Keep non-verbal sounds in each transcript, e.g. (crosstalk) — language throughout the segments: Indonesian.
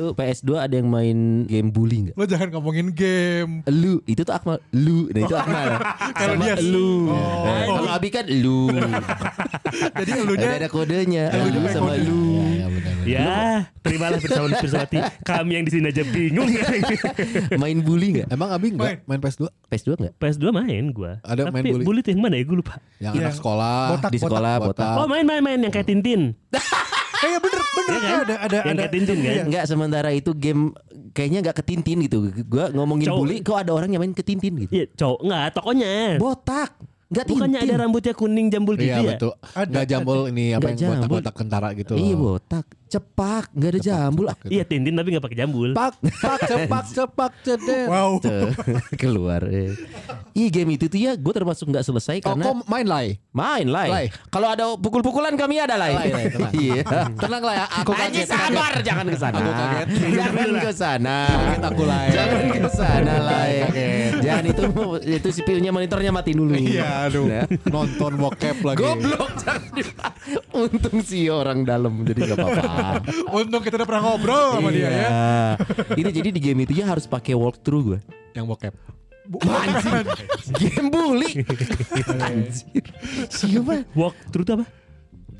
Lu PS2 ada yang main game bully nggak? Lo jangan ngomongin game. Lu itu tuh Akmal, lu, nah itu Akmal. (laughs) Kalau Sama dia lu. Oh. Nah, kalau Abi kan lu. (laughs) Jadi elunya ada, ada kodenya. Elunya Lu pakai sama kode. lu. Ya, terimalah bersama bersawati. Kami yang di sini aja bingung. (laughs) Main bully nggak? Emang Abi enggak main PS2? PS2 nggak? PS2 main gua. Ada main Tapi bully? bully tuh yang mana ya gue lupa. Yang Yang anak sekolah. botak, Di sekolah botak. Oh main main main yang kayak Tintin. Eh ya bener bener Iya kan? ada ada Yang ada. kayak Tintin kan? Iya. Enggak sementara itu game kayaknya nggak ketintin gitu. Gua ngomongin Cowok. bully kok ada orang yang main ketintin gitu. Iya cowok nggak tokonya. Botak. Enggak tintin. Bukannya ada rambutnya kuning jambul gitu Iya ya? betul. Ada, Enggak jambul ini apa Nggak yang botak-botak kentara gitu. Iya botak. Cepak, enggak ada jambul. Ah, Iya Tintin tapi nggak pakai jambul. Pak, pak, cepak, (laughs) cepak, ceder. Wow. (laughs) Keluar. eh. Ih game itu tuh ya gue termasuk nggak selesai Oh, karena kok main lai? main lah. Lai. Kalau ada pukul-pukulan kami ada tenang. (laughs) Iya. Tenang lah ya, aku kaget. sabar jangan ke sana. Jangan ke sana. Aku lah. Jangan ke sana. Kaget. Jangan itu itu sipilnya monitornya mati dulu. Iya, aduh. Nah. Nonton bokep lagi. Goblok Untung sih orang dalam jadi gak apa-apa. (laughs) Untung kita udah pernah ngobrol sama dia ya. Iya. Ini jadi di game itu ya harus pakai walkthrough gue. Yang bokep. Anjir. Game bully. (laughs) Anjir. Siapa? Walk through itu apa?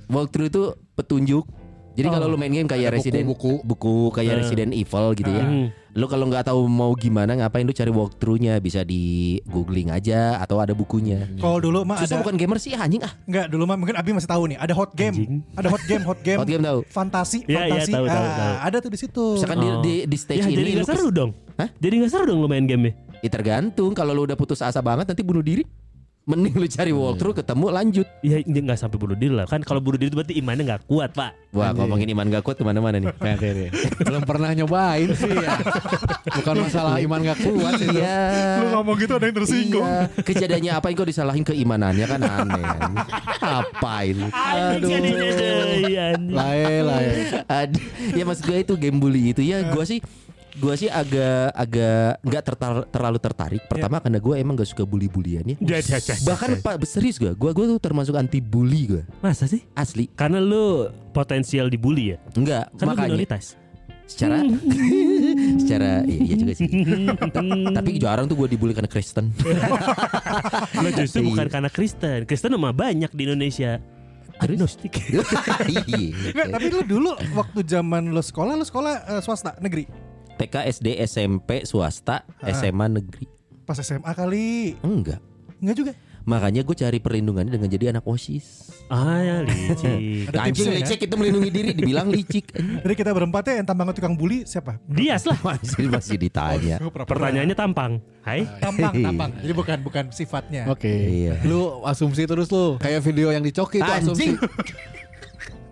Walkthrough itu petunjuk. Jadi kalau lu main game kayak Resident buku-buku. buku kayak Resident Evil gitu ya. Hmm. Lu kalau nggak tahu mau gimana ngapain lu cari walkthroughnya bisa di googling aja atau ada bukunya. Kalau dulu mah Susah ada bukan gamer sih anjing ah. Enggak, dulu mah mungkin Abi masih tahu nih, ada hot game. Anjing. Ada hot game, hot game. (laughs) Hot game tahu. Fantasi, Iya, iya, fantasi. tahu, tahu, Ah, tahu. ada tuh di situ. Misalkan di, Oh. di di stage Ya ini jadi kes- seru dong. Hah? Jadi nggak seru dong lu main game Ya tergantung kalau lu udah putus asa banget nanti bunuh diri. Mending lu cari walkthrough ketemu lanjut. Ya dia nggak sampai bunuh diri lah. Kan kalau bunuh diri itu berarti imannya nggak kuat pak. Wah ngomongin iman gak kuat ke mana-mana nih. (laughs) Belum pernah nyobain sih ya. Bukan masalah iman gak kuat itu. Iya. Lu ngomong gitu ada yang tersinggung. Iya. Kejadiannya apa yang kau disalahin keimanannya kan aneh. Apain? Aduh. Lae, lae. Ad- ya maksud gue itu game bully itu ya gue sih gue sih agak agak nggak tertar- terlalu tertarik. Pertama karena gue emang gak suka bully-bulian ya. Bahkan pak serius gue, gue gue tuh termasuk anti bully gue. Masa sih? Asli. Karena lu potensial dibully ya. Enggak, lu makanya minoritas. secara (laughs) secara iya, iya juga sih. Tapi jarang tuh gue dibully karena Kristen. (laughs) Lo justru Iya. bukan karena Kristen. Kristen mah banyak di Indonesia. Agnostik. (laughs) Iya. Enggak, tapi lu dulu waktu zaman lu sekolah, lu sekolah eh, swasta negeri. TK, SD, SMP, swasta, SMA negeri. Pas SMA kali. Enggak. Enggak juga. Makanya gue cari perlindungannya dengan jadi anak OSIS. ah ya licik. (laughs) Ada Anjing ya? licik itu melindungi diri dibilang licik. Jadi kita berempat ya yang tampang tukang bully siapa? Dias lah. (laughs) masih masih ditanya. Oh. Pertanyaannya tampang. Hai. tampang, tampang. Jadi bukan bukan sifatnya. Oke. Iya. Lu asumsi terus lu. Kayak video yang dicoki itu asumsi. (laughs)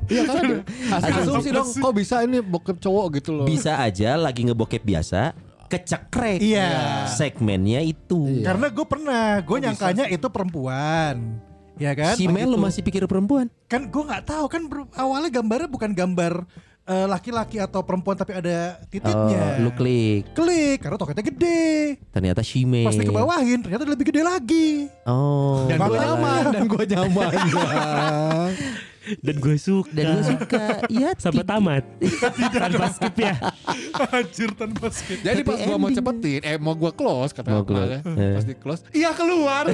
Iya kan (laughs) Asumsi dong kok bisa ini bokep cowok gitu loh. Bisa aja lagi ngebokep biasa kecekrek. Iya. Segmennya itu. Karena gue pernah, gue nyangkanya itu perempuan. Ya kan? Si Mel lu masih pikir perempuan. Kan gue nggak tahu kan awalnya gambarnya bukan gambar eh, laki-laki atau perempuan tapi ada Oh, titiknya. lu klik. Klik karena toketnya gede. Ternyata Shime. Pas dikebawahin ternyata lebih gede lagi. Oh. dan gue nyaman dan gue nyaman. (laughs) Dan gue suka. Dan gue suka. Iya. Sampai tamat. (laughs) Tanpa skip ya. Anjir tanpa skip. Jadi pas gue mau cepetin, eh mau gue close kata Mau close. Ya. Eh. Pas di close, iya keluar.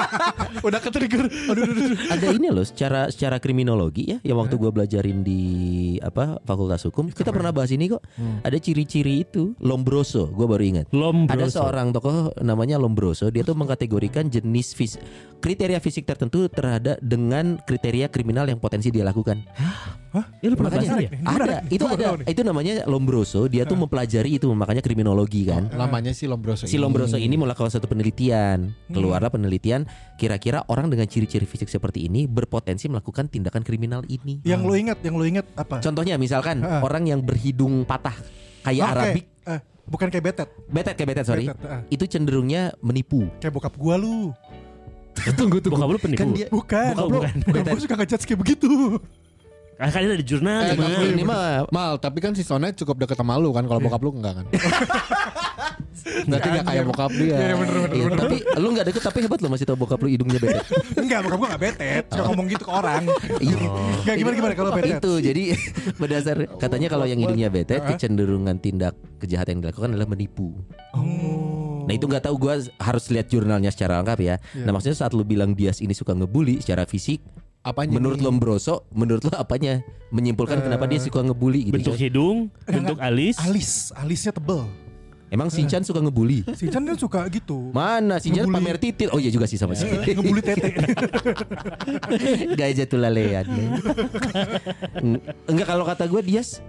(laughs) Udah ke trigger. Aduh, aduh, aduh. ada ini loh secara secara kriminologi ya yang waktu gue belajarin di apa fakultas hukum kita pernah bahas ini kok ada ciri-ciri itu Lombroso gue baru ingat Lombroso. ada seorang tokoh namanya Lombroso dia tuh mengkategorikan jenis fis kriteria fisik tertentu terhadap dengan kriteria kriminal yang potensi dia lakukan Ya lu pernah makanya ya? Ada itu ada itu namanya Lombroso dia tuh mempelajari itu makanya kriminologi kan Namanya sih Lombroso. Si Lombroso ini melakukan satu penelitian. Keluarlah penelitian kira-kira orang dengan ciri-ciri fisik seperti ini berpotensi melakukan tindakan kriminal ini. Yang lu ingat, yang lu ingat apa? Contohnya misalkan orang yang berhidung patah kayak Oke, Arabik, eh, bukan kayak betet, betet kayak betet sorry. Betet, ah. Itu cenderungnya menipu. kayak bokap gua lu. Tunggu tunggu. Bokap lu penipu. Kan dia Bukan, Oh, bro. bukan. Bukan, gue suka ngejudge kayak begitu. Ah, kan ada di jurnal Eh, tapi ini mah Mal, tapi kan si Sone cukup deket sama lu kan kalau bokap lu enggak kan. (laughs) Berarti enggak kayak bokap dia. Iya, bener, bener. Iya, tapi lu nggak deket tapi hebat lo masih tau bokap lu hidungnya betet. Enggak, (laughs) bokap gue gak betet. Suka ngomong gitu ke orang. (laughs) Iya. Enggak, gimana-gimana kalau betet? Itu jadi berdasar katanya kalau yang hidungnya betet kecenderungan tindak kejahatan yang dilakukan adalah menipu. Oh. Nah itu nggak tahu gue harus lihat jurnalnya secara lengkap ya. Nah maksudnya saat lu bilang Dias ini suka ngebully secara fisik, Apanya? menurut nih? Lombroso, menurut lo apanya menyimpulkan kenapa dia suka ngebully gitu? Bentuk Chan? hidung, bentuk alis. Alis, alisnya tebel. Emang Sinchan suka ngebully? Si Chan kan suka gitu. Mana Sinchan pamer titit? Oh iya juga sih sama sih. Ngebully tete. (laughs) Gaya jatuh lalean. Enggak kalau kata gue Dias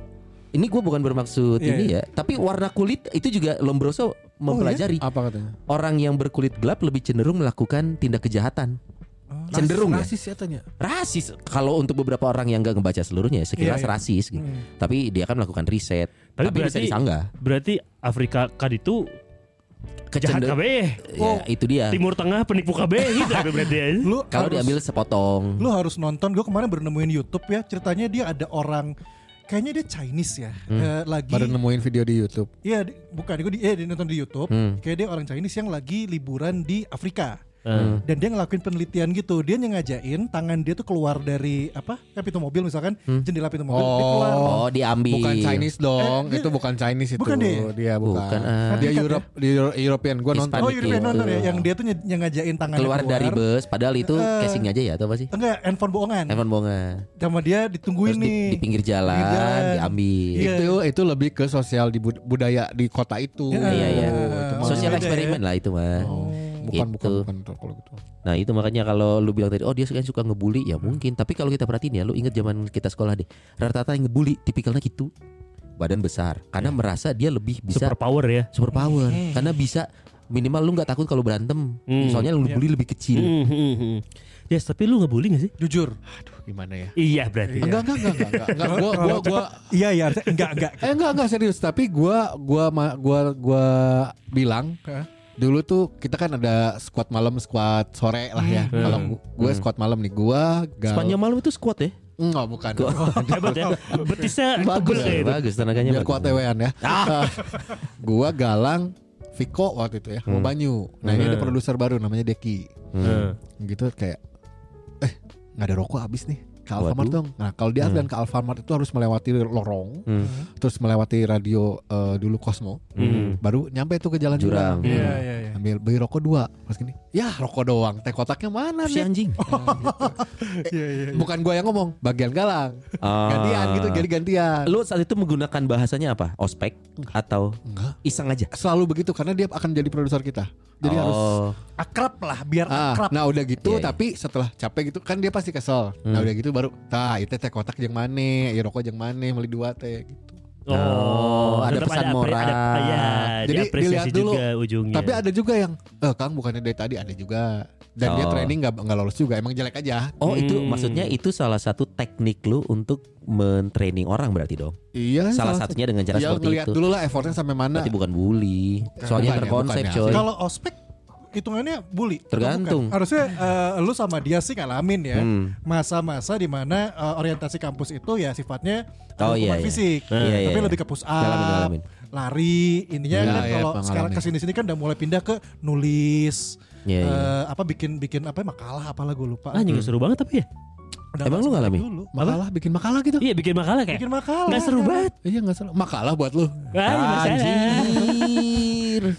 ini gue bukan bermaksud Iya, ini iya. ya, tapi warna kulit itu juga Lombroso mempelajari. Apa katanya? Orang yang berkulit gelap lebih cenderung melakukan tindak kejahatan. Cenderung ya. Rasis ya tanya. Rasis kalau untuk beberapa orang yang nggak ngebaca seluruhnya sekilas Iya, iya. rasis gitu. Tapi dia kan melakukan riset. Tapi Tapi, bisa berarti- disanggah. Berarti Afrika kan itu kejahat KB. Ya, itu dia. Timur Tengah penipu KB (laughs) gitu ada berarti. Lu Kalau diambil sepotong. Lu harus nonton. Gue kemarin baru nemuin YouTube ya. Ceritanya dia ada orang kayaknya dia Chinese ya. Hmm. Eh, lagi Baru nemuin video di YouTube. Iya, di- bukan gue di, eh, dia nonton di YouTube. Hmm. Kayak dia orang Chinese yang lagi liburan di Afrika. Hmm. Dan dia ngelakuin penelitian gitu. Dia nyengajain tangan dia tuh keluar dari apa? Kan pintu mobil misalkan, jendela pintu mobil dia keluar. Oh, diambil. Bukan Chinese dong, Eh, itu bukan Chinese itu. bukan dia? Dia bukan. Bukan, ah. Dia Europe, di Euro- European. Gua nonton. Oh, European gitu. nonton ya, yang dia tuh nye- nyengajain tangannya keluar dari bus padahal itu Eh. casing aja ya atau apa sih? Enggak, handphone bohongan. Handphone bohongan. Sama dia ditungguin Terus di, nih. di pinggir jalan, Pinggir jalan. diambil. Iya. Itu itu lebih ke sosial di bud- budaya di kota itu. Iya, Iya iya. Sosial ya. eksperimen lah itu mah. Bukan, bukan, Gitu. bukan, bukan kalau gitu. Nah itu makanya kalau lu bilang tadi oh dia suka suka ngebully ya mungkin tapi kalau kita perhatiin ya lu inget zaman kita sekolah deh rata-rata yang ngebully tipikalnya gitu badan besar karena merasa dia lebih bisa Super power ya. super power karena bisa minimal lu nggak takut kalau berantem Hmm. soalnya lu ngebully lebih kecil Hmm, hmm, hmm. Yes, tapi lu ngebully gak sih? Jujur. Gimana ya? Iya berarti. Enggak, enggak, enggak, enggak, enggak, enggak. Gua, gua, gua, iya iya enggak enggak. eh enggak, enggak serius. Tapi gua, gua, ma- gua, gua bilang Hah? Dulu tuh kita kan ada squad malam, squad sore lah ya. Hmm. Kalau gue squad malam nih, gua gal. Sepanjang malam itu squat ya Enggak, bukan. (laughs) Hebat ya. Betisnya bagus ya bagus tenaganya Biar bagus. kuat tewean ya. (laughs) gua Galang Viko waktu itu ya, sama Banyu. Nah ini ada produser baru namanya Deki. Hmm. Gitu kayak, eh nggak ada rokok habis nih. Ke Waduh. Alfamart dong. Nah kalau di dan ke Alfamart itu harus melewati lorong, Hmm. terus melewati radio eh, dulu Cosmo, Hmm. baru nyampe tuh ke jalan Jurang. Iya iya iya. Ambil beli rokok dua, pas gini, ya rokok doang, teh kotaknya mana si nih? anjing (laughs) Iya iya. Bukan gua yang ngomong, bagian Galang, Ah. gantian gitu, jadi gantian. lu saat itu menggunakan bahasanya apa ospek atau Enggak, iseng aja selalu begitu karena dia akan jadi produser kita. Jadi harus oh Akrab lah biar Ah, akrab. nah udah gitu iya. tapi setelah capek gitu kan dia pasti kesel. Nah udah gitu baru tah itu teh kotak jeung maneh, ya rokok jeung maneh beli dua teh gitu. Oh, ada tetap pesan apre- moral. Ada, ya, Jadi dilihat dulu. juga ujungnya. Tapi ada juga yang eh Kang bukannya dari tadi ada juga. Dan dia Oh. training nggak nggak lolos juga, emang jelek aja. Oh itu Hmm. maksudnya itu salah satu teknik lu untuk mentraining orang berarti dong. Iya. Salah satunya dengan cara ya, seperti itu. dulu lah effortnya sampai mana. Berarti bukan bully. Soalnya Bukan ya, terkonsep bukan ya. coy. Kalau ospek hitungannya bully. Tergantung. bukan? Harusnya eh, lu sama dia sih ngalamin ya. Hmm. Masa-masa di mana eh, orientasi kampus itu ya sifatnya Oh, ada iya, iya. fisik. Iya, iya, Tapi iya. lebih ke push up, Ngalamin, ngalamin. lari. Intinya Iya, kan iya, kalau sekarang ke sini sini kan udah mulai pindah ke nulis. Iya, iya. eh, apa bikin bikin apa ya, makalah apalah gue lupa. Ah, juga seru banget tapi ya. Udah Emang lu ngalamin? dulu. Makalah bikin makalah gitu. Iya bikin makalah kayak. Bikin makalah. Nggak seru banget. Iya nggak salah. Makalah buat lu. Ah, iya, masalah. Anjir.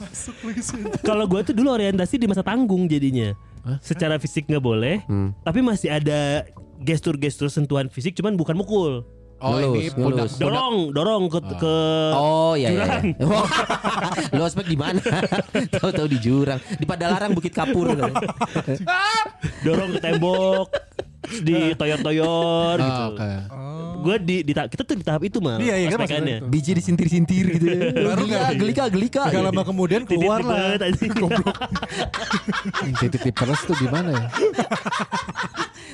Kalau gue tuh dulu orientasi di masa tanggung jadinya. Secara fisik nggak boleh, Hmm. tapi masih ada gestur-gestur sentuhan fisik, cuman bukan mukul. Oh Ngelus, ini pundak. Dorong, dorong ke ke Oh iya iya. Jurang. iya. (laughs) Wah, Lu ospek di mana? (laughs) Tahu-tahu di jurang, di Padalarang Bukit Kapur. (laughs) dorong ke tembok, di toyor-toyor Ah, gitu. oke. Gue di, di ta- kita tuh di tahap itu mah. Iya, iya, kan maksudnya. Biji disintir-sintir gitu ya. (laughs) Baru nggak? gelika, gelika. Gak lama kemudian keluar lah. Goblok. Sensitif peres tuh gimana ya?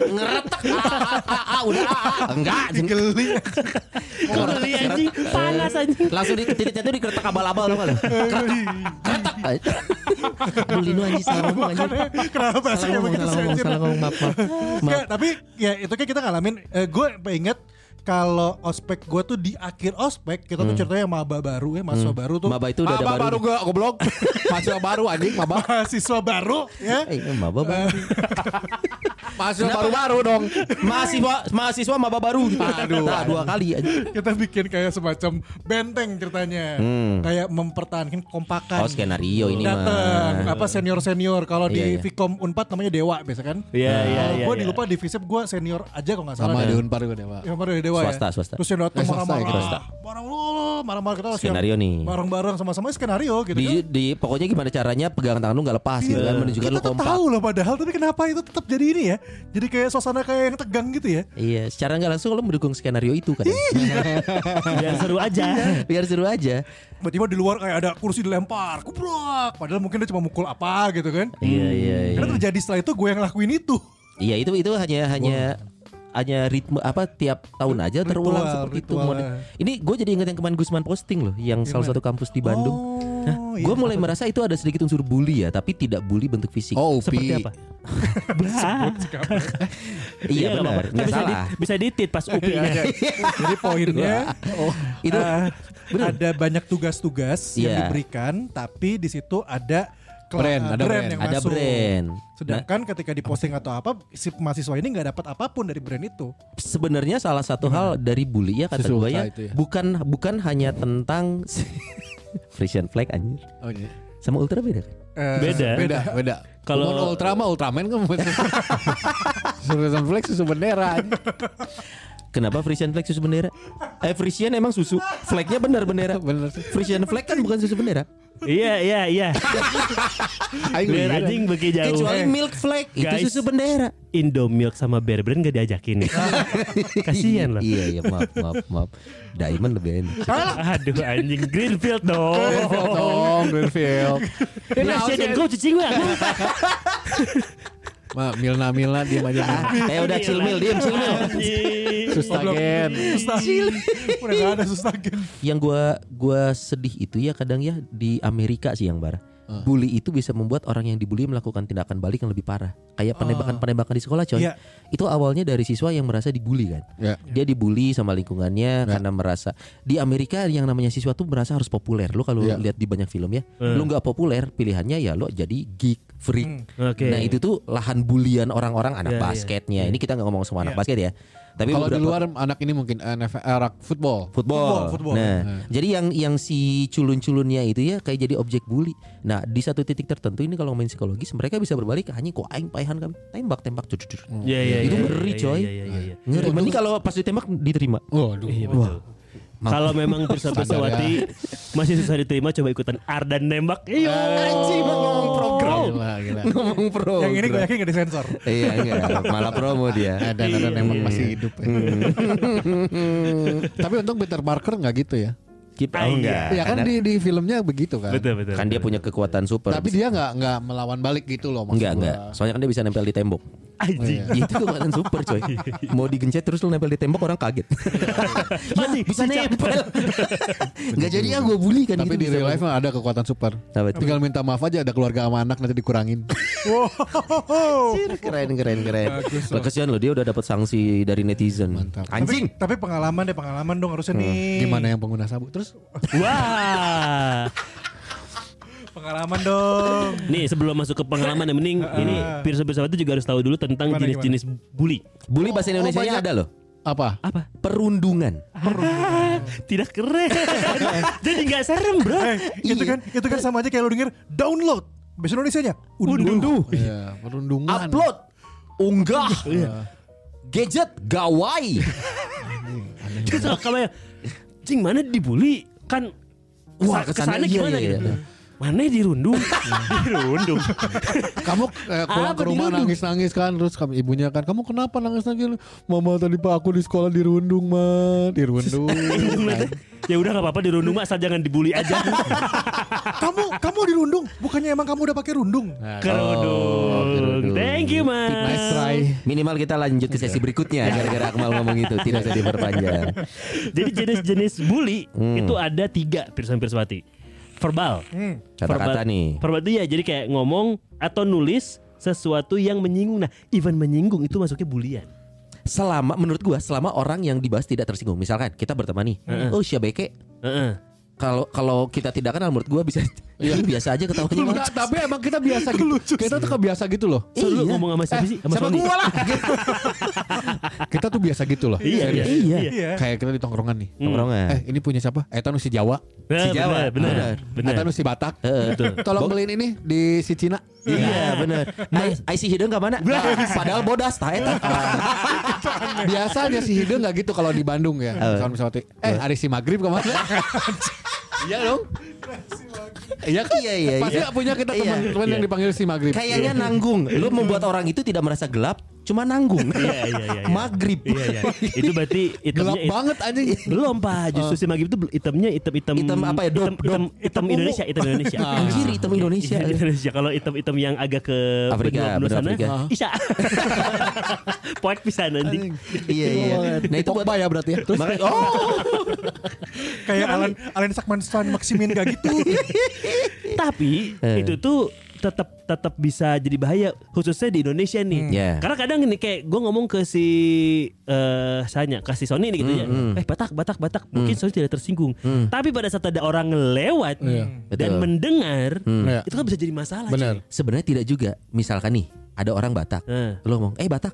Ngeretak. Ah, ah, ah, udah ah, ah. enggak. Geli. Anjing, panas anjing. Langsung di titiknya tuh dikeretak abal-abal lo kan. Keretak. Bully lu anjing salah ngomong anjing. Kenapa bahasanya begitu salah ngomong, salah ngomong, maaf, maaf. Tapi ya itu kan kita ngalamin. Eh, gue inget kalau ospek gue tuh di akhir ospek kita tuh ceritanya maba baru ya mahasiswa baru tuh Hmm. Maba itu udah ada Maba baru baru. gua goblok. Mahasiswa baru anjing maba. (laughs) mahasiswa baru ya Eh, maba baru. (laughs) Mahasiswa baru-baru dong. Mahasiswa mahasiswa maba baru gitu. Aduh, Nah, dua kali anjing. kita bikin kayak semacam benteng ceritanya Hmm. kayak mempertahankan kompakan Oh, skenario ini datang mah. apa senior senior kalau Iya, di iya. Vkom Unpad namanya Dewa biasa kan Iya, iya, Kalau iya. gue iya. di lupa di Visip gue senior aja kalau nggak salah Sama deh. di Unpar gua yang kemarin di Dewa Swasta, ya swasta. terus yang datang Eh, swasta ya, marah-marah swasta. marah-marah marah-marah kita Skenario nih. bareng-bareng sama-sama skenario gitu Di, kan di pokoknya gimana caranya pegangan tangan lu nggak lepas gitu kan menunjukkan kita lu kompak. tahu loh padahal tapi kenapa itu tetap jadi ini ya jadi kayak suasana kayak yang tegang gitu ya Iya, secara nggak langsung lo mendukung skenario itu kan. (laughs) Biar seru aja. Biar seru aja. tiba-tiba di luar kayak ada kursi dilempar kubrak padahal mungkin dia cuma mukul apa gitu kan Iya, iya, iya. karena terjadi setelah itu gue yang lakuin itu Iya, itu itu hanya hanya hanya ritme apa tiap tahun aja terulang Ritual, seperti itu. ritual. Mode- Ini gue jadi ingat yang kemarin Gusman posting loh, yang salah satu kampus di Bandung. oh iya. Gue mulai merasa itu ada sedikit unsur bully ya, tapi tidak bully bentuk fisik. Oh, Seperti Upi. apa? (laughs) Iya nggak benar, nggak bisa salah. Di, bisa ditit pas upinya. jadi poinnya Itu eh, ada banyak tugas-tugas yang Iya. diberikan tapi di situ ada Brand, ada brand. yang ada masuk. brand. Nah, Sedangkan ketika diposting atau apa si mahasiswa ini nggak dapat apa pun dari brand itu. sebenarnya salah satu hal dari bully ya kata gue ya, ya. bukan bukan hanya tentang (laughs) Frisian flag anjir. Oh iya. Sama ultra beda kan? Eh, Beda. Beda, beda. Kalau- Ultra mah Ultraman kan Suruh (laughs) flex susu bendera. Kenapa Frisian flag susu bendera? Eh Frisian emang susu, flagnya benar bendera. Bener sih. Frisian flag kan bukan susu bendera. Iya, iya, iya. Biar anjing bagi jauh. Kecuali Eh, milk flag itu Guys. susu bendera. Indomilk sama Bear Brand gak diajakin nih. (laughs) Kasian loh. Iya iya maaf maaf maaf. Diamond lebih enak. (laughs) Aduh anjing Greenfield dong. Greenfield dong, Greenfield. Ini Asia dan kau cicing gak? (laughs) Ma, Milna Milna diam aja. Eh (laughs) udah chill mil, diem chill mil. Sustagen. Sustagen. Udah gak ada sustagen. Yang gua gua sedih itu ya kadang ya di Amerika sih yang bara. Bully itu bisa membuat orang yang dibully melakukan tindakan balik yang lebih parah. Kayak penembakan-penembakan di sekolah coy. Iya. Itu awalnya dari siswa yang merasa dibully kan. Ya. Dia dibully sama lingkungannya karena merasa di Amerika yang namanya siswa tuh merasa harus populer. Lu kalau Iya. lihat di banyak film ya, lu nggak populer, pilihannya ya lo jadi geek, freak. Oke. Nah itu tuh lahan bulian orang-orang anak Iya, iya. basketnya. Ini kita nggak ngomong semua anak Iya. basket ya. Tapi Kalau di luar anak ini mungkin NFL, eh, rak- football. football. Football, football. Nah, jadi yang yang si culun-culunnya itu ya kayak jadi objek bully. Nah, di satu titik tertentu ini kalau main psikologis mereka bisa berbalik hanya kok aing paehan kami tembak tembak cucu cucu. Iya, iya, Itu iya, ngeri, iya, coy. Iya, iya, iya, iya. Ngeri. Mending kalau pas ditembak diterima. Waduh. Iya betul. Kalau memang (laughs) Pirsa Pirsawati masih susah diterima coba ikutan Ardan nembak. Iya. Anjing mau ngomong program. Gila, gila. (laughs) Ngomong pro. Yang ini gue yakin gak disensor. Iya enggak, malah promo dia. (laughs) Ada ada nembak masih hidup ya. Tapi untung Peter Parker nggak gitu ya. Keep Ah, enggak. Ya kan di di filmnya begitu kan. Betul betul. Kan dia punya kekuatan super. Tapi dia nggak nggak melawan balik gitu loh maksud enggak gua. enggak. Soalnya kan dia bisa nempel di tembok. anjing. Ya, itu kekuatan super coy. Mau digencet terus lu nempel di tembok orang kaget. (laughs) Anjing, bisa nempel. (laughs) Enggak jadi ah gue bully kan Tapi gitu di real life mah ada kekuatan super. Apa? Tinggal minta maaf aja ada keluarga sama anak nanti dikurangin. (laughs) Wow. keren keren keren. Bagus Lah kesian loh dia udah dapat sanksi dari netizen. Mantap. Anjing. Tapi, tapi pengalaman deh pengalaman dong harusnya nih. Gimana yang pengguna sabuk? Terus Wah. Pengalaman dong. Nih sebelum masuk ke pengalaman yang mending ini Pirsa Pirsawati juga harus tahu dulu tentang jenis-jenis bully. Bully bahasa Indonesia banyak. ada loh. apa? Apa? Perundungan. Ah, tidak keren. (laughs) Jadi nggak serem, Bro. Eh, itu kan itu kan sama aja kayak lu denger download. Bahasa Indonesia-nya unduh. Iya, perundungan. Upload. Unggah. Gadget gawai. Terus kalau Jing mana dibully kan Wah, kesa- kesannya kesannya iya, gimana iya, gitu. iya. Mana dirundung? (laughs) dirundung. Kamu eh, pulang Apa ke rumah dirundung? nangis-nangis kan terus kamu ibunya kan kamu kenapa nangis-nangis? Mama tadi pak aku di sekolah dirundung mah, dirundung. Ya udah nggak apa-apa dirundung mah asal jangan dibully aja. (laughs) kamu kamu dirundung, bukannya emang kamu udah pakai rundung? Kerudung. kerudung. Thank you mas. Nice try. Minimal kita lanjut ke sesi berikutnya gara-gara Akmal ngomong itu tidak usah diperpanjang. (laughs) Jadi jenis-jenis bully Hmm. itu ada tiga Pirsan Pirswati. Verbal. Kata-kata Verbal- nih. Verbal itu ya jadi kayak ngomong atau nulis sesuatu yang menyinggung. Nah, even menyinggung itu masuknya bulian. Selama menurut gua selama orang yang dibahas tidak tersinggung. Misalkan kita berteman nih. Oh Syabeke Heeh. kalau kalau kita tidak kenal menurut gua bisa Iya. ini biasa aja ketawanya Enggak, tapi emang kita biasa gitu. Kita tuh kebiasa gitu loh. So, lu Iya. ngomong sama siapa sih? Sama Sama gua lah. (laughs) kita tuh biasa gitu loh. Iya, iya, Serius. iya. Iya. Kayak kita di tongkrongan nih. Tongkrongan. Eh ini punya siapa? Eh nu si Jawa. Nah, Si Jawa. benar, benar. Eta nu si Batak. Tolong beliin ini di si Cina. Iya benar. Ai si hidung ke mana? Padahal bodas tah (laughs) eta. Biasanya si Hidung nggak gitu kalau di Bandung ya. Kalau misalnya eh hari si Maghrib ke mana? (laughs) Iya dong. Iya kan? Iya, iya, Pasti iya. punya kita Iya. teman-teman yang Iya. dipanggil si Maghrib. Kayaknya nanggung. Lu membuat orang itu tidak merasa gelap, cuma nanggung. Iya, iya, iya, iya. Maghrib. Iya, iya. Itu berarti gelap hitamnya it- banget anjing. Belum pak, justru si Maghrib itu hitamnya hitam-hitam Hitam apa ya? Dop, Hitam, hitam, hitam Indonesia, hitam Indonesia. (laughs) Anjir, hitam Indonesia. Iya, Indonesia. Kalau hitam-hitam yang agak ke Afrika, benua, benua sana, Afrika. (laughs) Isya. Poek bisa nanti. Iya iya. Nah itu Pogba ya berarti ya. Terus oh (laughs) Kayak Alan Alan Sakman Stan Maximin gak gitu. Tapi Eh. itu tuh tetap tetap bisa jadi bahaya khususnya di Indonesia nih. Ya. Karena kadang ini kayak gue ngomong ke si eh Sanya, kasih Sony nih gitu ya. Eh Batak, Batak, Batak. Mungkin Sony tidak tersinggung. Tapi pada saat ada orang lewat dan Betul. mendengar, Iya. itu kan bisa jadi masalah. Benar. sebenarnya tidak juga. Misalkan nih ada orang Batak, Eh. lu ngomong, eh Batak,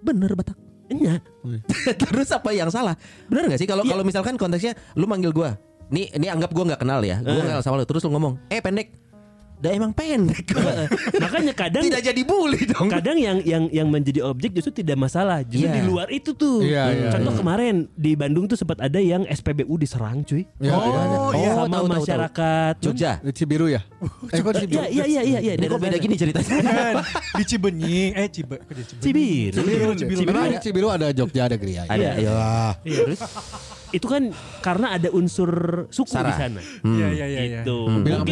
bener Batak. Enya. (laughs) Terus apa yang salah? Bener gak sih kalau kalau misalkan konteksnya lu manggil gua, nih ini anggap gua nggak kenal ya, gua kenal sama lu, terus lu ngomong, eh pendek, dah emang pendek. (laughs) Makanya kadang tidak jadi bully dong. kadang yang yang yang menjadi objek justru tidak masalah justru Iya. di luar itu tuh Iya, iya, contoh iya. kemarin di Bandung tuh sempat ada yang SPBU diserang cuy Ya, Oh, ada. iya. sama tahu, tahu, tahu. masyarakat Jogja. Di Cibiru ya? (laughs) Eh kok Cibiru? iya iya iya iya iya Ini kok beda gini ceritanya? (laughs) Di Cibenyi, eh Cibe? Cibiru Cibiru, Cibiru. Karena ada Cibiru ada Jogja ada Geria. Ada. Ya. Iya, terus itu kan karena ada unsur suku di sana Iya, iya, iya. iya. gitu mungkin? Oh,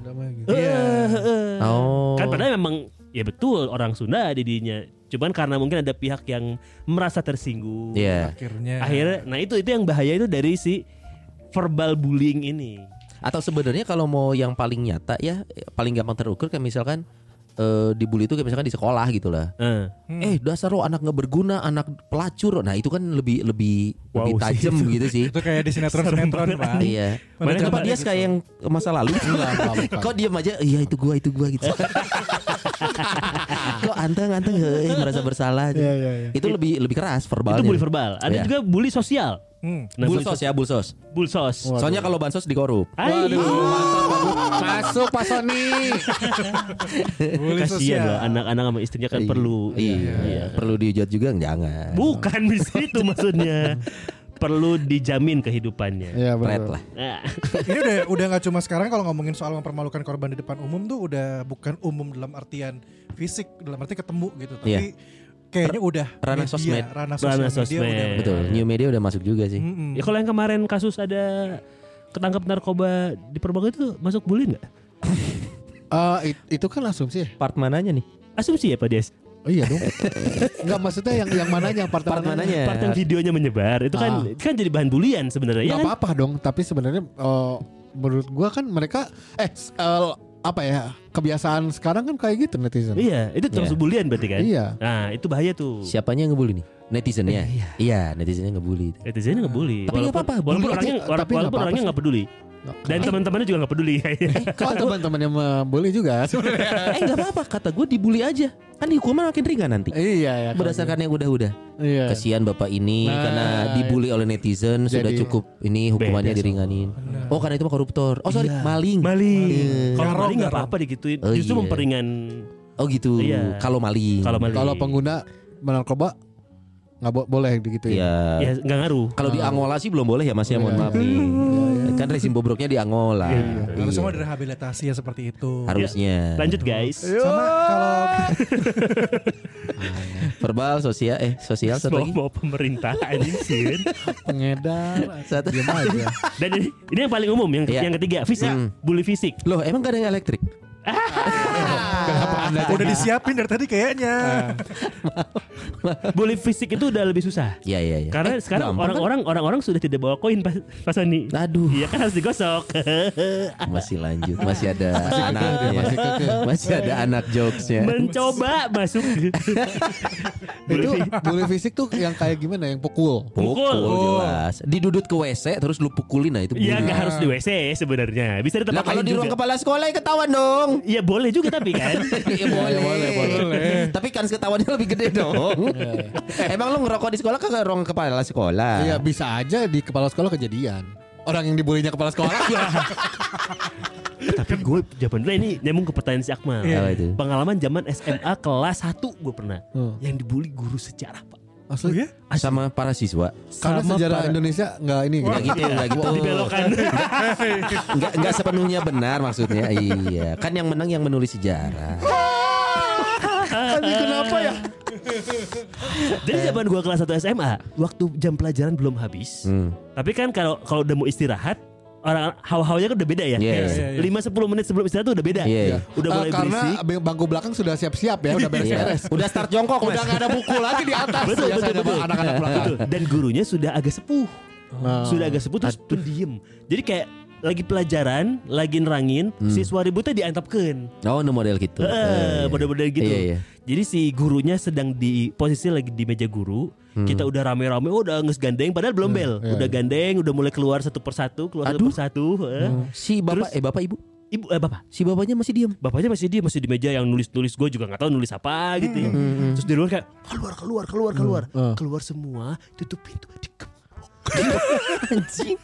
Sunda mah gitu. eh, eh, eh. Oh. kan padahal memang ya betul orang Sunda di dinya cuman karena mungkin ada pihak yang merasa tersinggung Iya. Akhirnya. akhirnya nah itu itu yang bahaya itu dari si verbal bullying ini Atau sebenarnya kalau mau yang paling nyata ya paling gampang terukur kayak misalkan eh, dibully itu kayak misalkan di sekolah gitu lah. Eh. Eh dasar lo anak nggak berguna, anak pelacur. Nah itu kan lebih lebih Wow lebih sih tajam (laughs) gitu sih. Itu kayak di sinetron-sinetron, (laughs) Pak. Iya. Mana dia kayak yang masa lalu? (laughs) Kok diem aja? Iya itu gua, itu gua gitu. Kok anteng anteng heuh, merasa bersalah. Iya, iya, iya. Itu lebih lebih keras verbalnya. Itu bully verbal. Ada Iya. juga bully sosial. Hmm. Nah, Bulsos ya, bulsos. Bulsos. Soalnya kalau bansos dikorup. Waduh, bagus. Masuk Pak Sony. Kasihan sosial. loh anak-anak sama istrinya kan Iya. perlu. Iya. Perlu diujat juga jangan. Bukan di situ (laughs) maksudnya. perlu dijamin kehidupannya. Iya benar. lah. Nah, Ini udah udah nggak cuma sekarang kalau ngomongin soal mempermalukan korban di depan umum tuh udah bukan umum dalam artian fisik, dalam arti ketemu gitu. Tapi Iya. Kayaknya udah ranah media, sosmed. ranah sosial Ranah media sosmed. udah Betul. New media udah masuk juga sih. Mm-mm. ya kalau yang kemarin kasus ada ketangkap narkoba di Perbagai itu masuk bully nggak? (laughs) Eh, it- itu kan asumsi ya? Part mananya nih? Asumsi ya Pak Des? Oh iya dong. (laughs) Enggak maksudnya yang yang mananya part, Part mananya? Part yang videonya menyebar itu kan kan jadi bahan bulian sebenarnya ya Gak kan? apa-apa dong, tapi sebenarnya eh, menurut gua kan mereka eh eh, apa ya kebiasaan sekarang kan kayak gitu netizen. Iya, itu termasuk bulian berarti kan? Iya. Nah, itu bahaya tuh. Siapanya yang ngebully nih? Netizennya? Iya, netizennya ngebully. Netizennya ngebully. Tapi nggak Walaupun- apa-apa, Walaupun orangnya, tapi nggak walaupun apa-apa orangnya nggak peduli. Dan teman-temannya juga nggak peduli. Kalau (laughs) teman-teman yang membuli juga sebenarnya. eh nggak apa-apa, kata gue dibully aja. Kan hukuman makin ringan nanti. iya ya. Berdasarkan yang udah-udah. Iya. Kasihan bapak ini Nah, karena dibully oleh netizen sudah Jadi- cukup ini hukumannya Beda, diringanin. Oh karena itu mah koruptor. Oh sorry Iya. maling. maling. Iya. Kalau maling nggak apa-apa digituin. Oh, Justru iya. memperingan Oh gitu. Iya. Kalau maling. kalau maling. Kalau pengguna narkoba nggak bo- boleh begitu ya. Iya. Ya nggak ngaruh. Kalau di Angola sih belum boleh ya Mas ya, mohon Iya, maaf nih. Kan rezim bobroknya di Angola. Harus Iya. semua direhabilitasi ya seperti itu. Harusnya. Lanjut guys. Sama kalau (laughs) Verbal, sosial, eh sosial satu lagi. mau pemerintah anjing sih. Pengedar. Satu. Aja. Dan ini, ini yang paling umum yang Iya. yang ketiga fisik, Hmm. bully fisik. Loh, emang gak ada yang elektrik? (laughs) Udah disiapin dari tadi kayaknya. (laughs) bully fisik itu udah lebih susah. Iya, iya, iya. Karena Eh, sekarang kan? orang-orang orang-orang sudah tidak bawa koin pas pas Sony. Aduh. Iya kan harus digosok. (laughs) Masih lanjut, masih ada (laughs) anaknya. masih kekeh. Masih ada anak jokesnya. Mencoba masuk. itu bully fisik tuh yang kayak gimana? Yang pukul. Pukul, Pukul. jelas. Didudut ke WC terus lu pukulin nah itu. Iya nggak harus di WC sebenarnya. Bisa di tempat Lah kalau di ruang kepala sekolah ya ketahuan dong. Iya boleh juga tapi kan. Iya boleh. Tapi kan ketahuannya lebih gede dong. (laughs) Emang lu ngerokok di sekolah kagak ruang kepala sekolah? Iya bisa aja di kepala sekolah kejadian. Orang yang dibulinya kepala sekolah. (laughs) tapi gue zaman dulu ini nyambung ke pertanyaan si Akmal. Itu? Pengalaman zaman SMA kelas 1 gue pernah. Hmm. Yang dibully guru sejarah pak. Asli. Sama para siswa. Karena Sama sejarah para- Indonesia nggak ini. Enggak gitu, enggak gitu. Dibelokkan. (laughs) Enggak enggak sepenuhnya benar maksudnya. Iya, kan yang menang yang menulis sejarah. (laughs) Tapi kenapa ya? Jadi zaman gue kelas 1 SMA, waktu jam pelajaran belum habis. Hmm. Tapi kan kalau kalau udah mau istirahat, orang hawa-hawanya kan udah beda ya. Iya, iya, iya. 5 10 menit sebelum istirahat tuh udah beda. Iya. Udah Eh, mulai karena berisik. bangku belakang sudah siap-siap ya, udah beres-beres. Udah start jongkok, Udah nggak ada buku lagi di atas. Betul, Biasanya betul, betul. Anak-anak belakang. Betul. Dan gurunya sudah agak sepuh. Nah. Sudah agak sepuh terus pendiam. Jadi kayak lagi pelajaran, lagi nerangin, siswa ributnya diantapkan. Oh, no model gitu. Eh, model-model gitu. Iya, iya. Jadi si gurunya sedang di posisi lagi di meja guru. Kita udah rame-rame, oh, udah nges gandeng, padahal belum bel. iya, udah gandeng, udah mulai keluar satu persatu, keluar satu Aduh. persatu. eh. Si bapak Terus- eh bapak ibu, Ibu, eh bapak, si bapaknya masih diam. bapaknya masih dia masih di meja yang nulis-nulis gue juga nggak tahu nulis apa gitu. ya. Terus di luar kayak keluar, keluar, keluar, keluar, Hmm. keluar semua, tutup pintu, dikepok. (laughs) Anjing.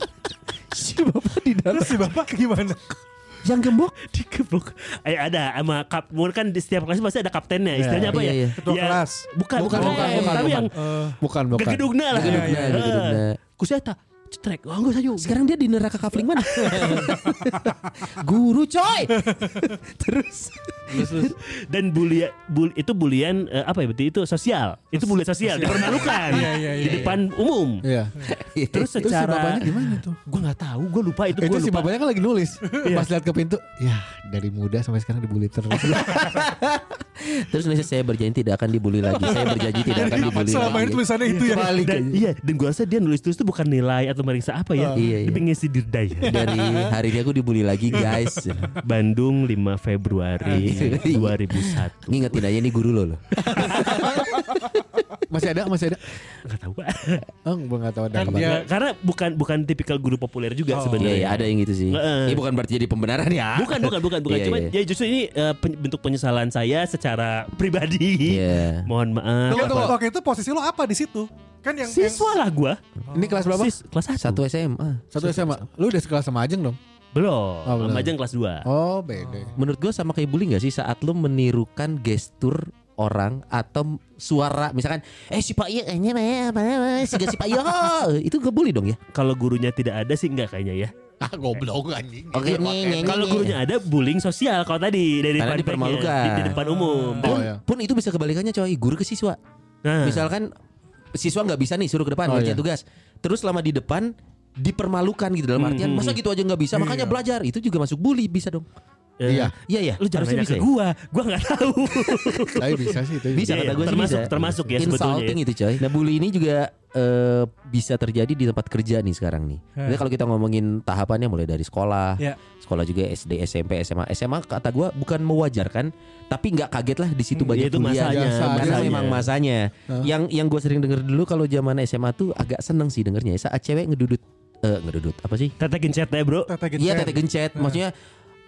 Si bapak di dalam Terus si bapak gimana? Yang gembok. (laughs) dikepok. Eh ada sama kap, mungkin kan di setiap kelas pasti ada kaptennya. Istilahnya apa Iya, ya? iya. Ketua Ya, kelas. Bukan, Bukan, bukan, bukan, bukan, tapi yang Eh, Bukan, bukan. lah. Gegedugna, Iya, iya. gegedugna. Kuseta, cetrek, oh enggak sayo. Sekarang dia di neraka kafling mana? (laughs) Guru coy. (laughs) Terus (laughs) Dan bully, bully itu bulian eh, apa ya? Berarti itu sosial. Itu bully sosial, dipermalukan Iya, iya, di iya. depan umum. Iya. (laughs) Terus Terus si secara bapaknya gimana tuh? Gue nggak tahu, gue lupa itu itu gue si lupa. bapaknya kan lagi nulis. Pas lihat ke pintu, ya dari muda sampai sekarang dibully terus. (laughs) Terus nulis saya berjanji tidak akan dibully lagi. Saya berjanji tidak akan dibully Selama ini lagi. tulisannya itu ya. Balik Dan iya, dan gue rasa dia nulis tulis itu bukan nilai atau meriksa apa ya. Iya, iya. Dia pengen. Dari hari ini aku dibully lagi guys. Bandung 5 Februari (laughs) 2001. Ngingetin aja nih guru lo loh. (laughs) masih ada, masih ada. Enggak tahu, Pak. Oh, gue nggak tahu ada. Kan apa. dia- Karena bukan bukan tipikal guru populer juga Oh. Iya, sebenarnya. iya ada yang gitu sih. Heeh. Ini bukan berarti jadi pembenaran ya. Bukan, bukan, bukan, bukan. (laughs) Iya, Cuma iya. ya justru ini eh, pen- bentuk penyesalan saya secara pribadi. Iya. Mohon maaf. Tunggu, tunggu. Waktu itu posisi lo apa di situ? Kan yang Siswa lah gua. Ini kelas berapa? Sis, kelas 1. Satu SMA. Satu SMA. Lu udah sekelas sama Ajeng dong? Belum. Oh, belum. Sama Ajeng kelas 2. Oh, beda. Menurut gue sama kayak bullying gak sih saat lu menirukan gestur orang atau suara misalkan eh si Pak Iya kayaknya apa si si Pak Iya (laughs) itu gak bully dong ya Kalau gurunya tidak ada sih enggak kayaknya ya. Ah, goblok anjing. oke nih nih Kalau gurunya ada bullying sosial kalau tadi dari Karena depan dipermalukan. di, di depan umum. Oh, pun, iya. pun itu bisa kebalikannya coy guru ke siswa Nah, misalkan siswa nggak bisa nih suruh ke depan Oh, ngerjain iya. tugas terus selama di depan dipermalukan gitu dalam artian Hmm, masa gitu aja nggak bisa makanya belajar itu juga masuk bully bisa dong eh, Iya. iya ya Lu jangan harusnya bisa ke ya? gua, gua nggak tahu. (laughs) Tapi bisa sih itu. Bisa Iya, kata iya. gue sih Termasuk- bisa. termasuk ya sebetulnya Insulting ya. itu coy. Nah bully ini juga eh, bisa terjadi di tempat kerja nih sekarang nih. Hmm. Jadi kalau kita ngomongin tahapannya mulai dari sekolah, Ya. sekolah juga SD, SMP, SMA. SMA kata gue bukan mewajarkan, tapi nggak kaget lah di situ Hmm, banyak itu masanya, masanya. memang masanya. Yang yang gue sering denger dulu kalau zaman SMA tuh agak seneng sih dengernya saat cewek ngedudut eh ngedudut apa sih? Tetekin chat ya, Bro. Tete Iya gencet. tete gencet. Maksudnya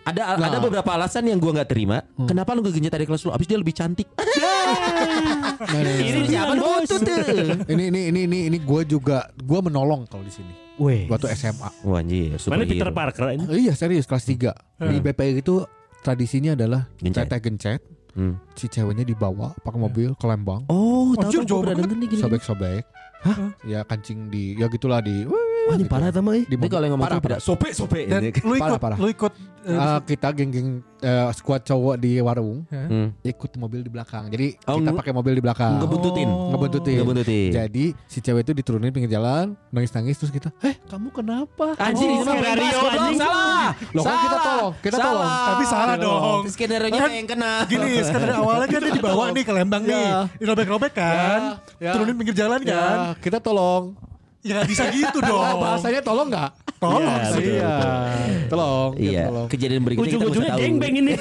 ada Nah. ada beberapa alasan yang gua nggak terima. Kenapa lu gak gencet dari kelas lu? Abis dia lebih cantik. Nah, (laughs) nah, nah. Ini siapa ini ini ini ini ini gue juga gue menolong kalau di sini. Weh. Waktu SMA. Wah anjir, Mana. Peter Parker ini? Iya serius kelas 3 Di BPI itu tradisinya adalah Gencet. teteh gencet, Hmm. si ceweknya dibawa pakai mobil ke Lembang. Oh, tahu jauh pernah denger nih gini. Sobek-sobek. Ya kancing di ya gitulah di Wah, ini parah sama eh. di kalau yang ngomong Parah, beda. Sope sope. Dan Ini. lu ikut, Parah, parah. lu ikut eh, Ah, kita geng-geng eh, squad cowok di warung Hmm. ikut mobil di belakang. Jadi Oh, kita pakai mobil di belakang. Ngebuntutin. Oh. Ngebuntutin. Ngebuntutin. Jadi si cewek itu diturunin pinggir jalan, nangis-nangis terus kita, "Eh, kamu kenapa?" Anjing ini mah skenario, anjing. Salah. Loh, kan kita tolong, kita tolong. Tapi salah dong. Skenario-nya Kan yang kena. Gini, sekarang (laughs) awalnya kan dia dibawa nih ke Lembang nih, Ya. dirobek-robek kan, Ya, ya. turunin pinggir jalan Ya, kan, kita tolong. ya bisa gitu (laughs) dong. Oh, bahasanya tolong nggak? Tolong Iya, sih. betul. Iya. Tolong, kita Iya, tolong. kejadian berikutnya kita mesti Ujung-ujungnya tahu. ini.